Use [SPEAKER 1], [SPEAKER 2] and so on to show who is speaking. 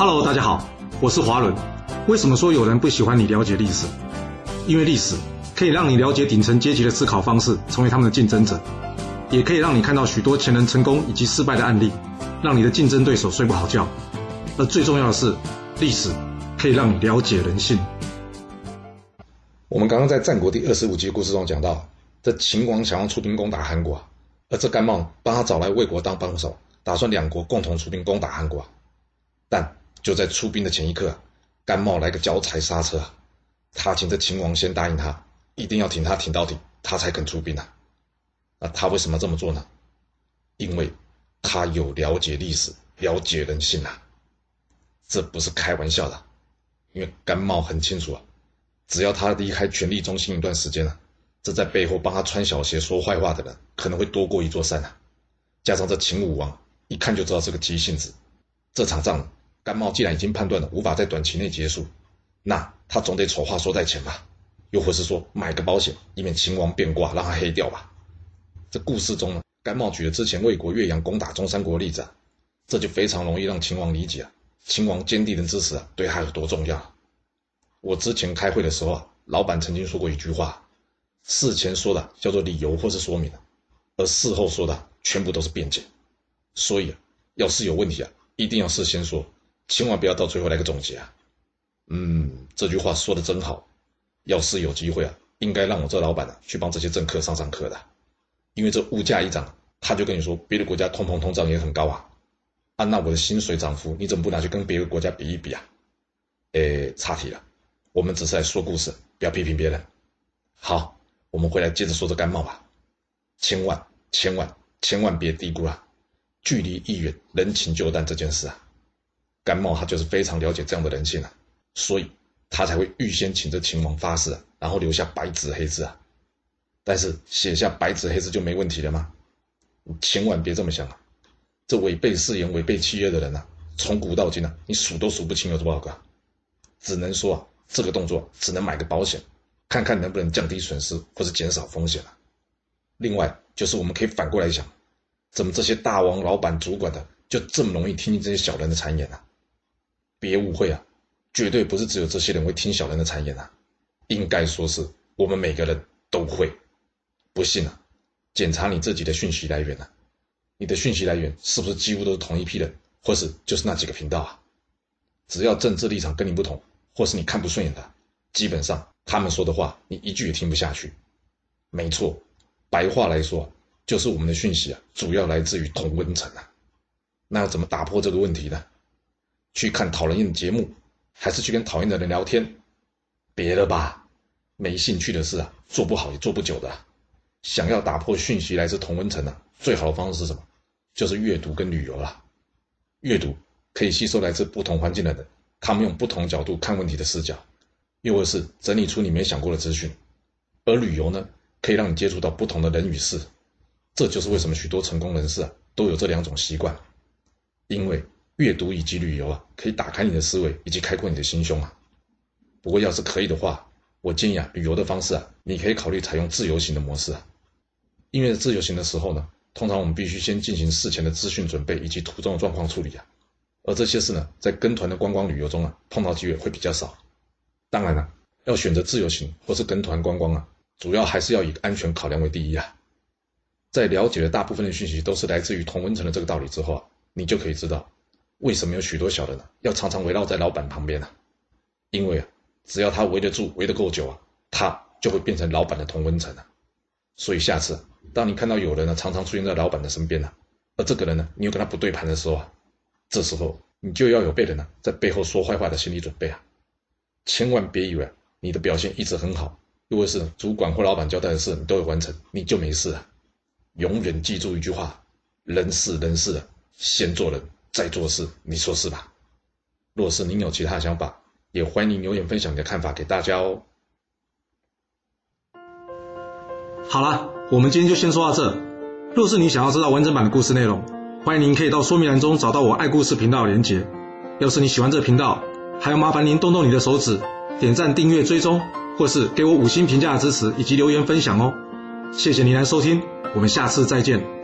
[SPEAKER 1] Hello，大家好，我是华伦。为什么说有人不喜欢你了解历史？因为历史可以让你了解顶层阶级的思考方式，成为他们的竞争者，也可以让你看到许多前人成功以及失败的案例，让你的竞争对手睡不好觉。而最重要的是，历史可以让你了解人性。
[SPEAKER 2] 我们刚刚在战国第二十五集故事中讲到，这秦王想要出兵攻打韩国，而这甘茂帮他找来魏国当帮手，打算两国共同出兵攻打韩国。但就在出兵的前一刻，甘茂来个脚踩刹车，他请这秦王先答应他，一定要挺他挺到底，他才肯出兵啊。那他为什么这么做呢？因为他有了解历史、了解人性啊。这不是开玩笑的，因为甘茂很清楚啊，只要他离开权力中心一段时间了，这在背后帮他穿小鞋、说坏话的人可能会多过一座山啊。加上这秦武王一看就知道是个急性子，这场仗。甘茂既然已经判断了无法在短期内结束，那他总得丑话说在前吧，又或是说买个保险，以免秦王变卦让他黑掉吧。这故事中呢，甘茂举了之前魏国岳阳攻打中山国的例子啊，这就非常容易让秦王理解啊，秦王坚定的支持啊对他有多重要。我之前开会的时候啊，老板曾经说过一句话：事前说的叫做理由或是说明，而事后说的全部都是辩解。所以啊，要是有问题啊，一定要事先说。千万不要到最后来个总结啊！嗯，这句话说的真好。要是有机会啊，应该让我这老板啊去帮这些政客上上课的。因为这物价一涨，他就跟你说别的国家通膨通胀也很高啊。啊，那我的薪水涨幅你怎么不拿去跟别的国家比一比啊？诶，岔题了，我们只是来说故事，不要批评别人。好，我们回来接着说这甘茂吧。千万千万千万别低估了，距离一远，人情就淡这件事啊。甘茂他就是非常了解这样的人性啊，所以他才会预先请这秦王发誓，然后留下白纸黑字啊。但是写下白纸黑字就没问题了吗？你千万别这么想啊！这违背誓言、违背契约的人啊，从古到今啊，你数都数不清有多少个。只能说啊，这个动作只能买个保险，看看能不能降低损失或者减少风险了。另外就是我们可以反过来想，怎么这些大王、老板、主管的就这么容易听进这些小人的谗言呢？别误会啊，绝对不是只有这些人会听小人的谗言啊，应该说是我们每个人都会。不信啊，检查你自己的讯息来源啊，你的讯息来源是不是几乎都是同一批人，或是就是那几个频道啊？只要政治立场跟你不同，或是你看不顺眼的，基本上他们说的话你一句也听不下去。没错，白话来说，就是我们的讯息啊，主要来自于同温层啊。那要怎么打破这个问题呢？去看讨人厌的节目，还是去跟讨厌的人聊天？别了吧，没兴趣的事啊，做不好也做不久的。想要打破讯息来自同温层啊，最好的方式是什么？就是阅读跟旅游啦。阅读可以吸收来自不同环境的人，他们用不同角度看问题的视角，又或是整理出你没想过的资讯。而旅游呢，可以让你接触到不同的人与事。这就是为什么许多成功人士啊，都有这两种习惯，因为。阅读以及旅游啊，可以打开你的思维以及开阔你的心胸啊。不过要是可以的话，我建议啊，旅游的方式啊，你可以考虑采用自由行的模式啊。因为自由行的时候呢，通常我们必须先进行事前的资讯准备以及途中的状况处理啊。而这些事呢，在跟团的观光旅游中啊，碰到机会会比较少。当然了，要选择自由行或是跟团观光啊，主要还是要以安全考量为第一啊。在了解了大部分的讯息都是来自于同温层的这个道理之后啊，你就可以知道。为什么有许多小人呢？要常常围绕在老板旁边呢？因为啊，只要他围得住，围得够久啊，他就会变成老板的同温层啊。所以下次当你看到有人呢常常出现在老板的身边呢，而这个人呢你又跟他不对盘的时候啊，这时候你就要有被人呢在背后说坏话的心理准备啊。千万别以为你的表现一直很好，如果是主管或老板交代的事你都有完成，你就没事了。永远记住一句话：人事人事，先做人。在做事，你说是吧？若是您有其他想法，也欢迎留言分享你的看法给大家哦。
[SPEAKER 1] 好了，我们今天就先说到这。若是你想要知道完整版的故事内容，欢迎您可以到说明栏中找到我爱故事频道的连结。要是你喜欢这频道，还要麻烦您动动你的手指，点赞、订阅、追踪，或是给我五星评价的支持以及留言分享哦。谢谢您来收听，我们下次再见。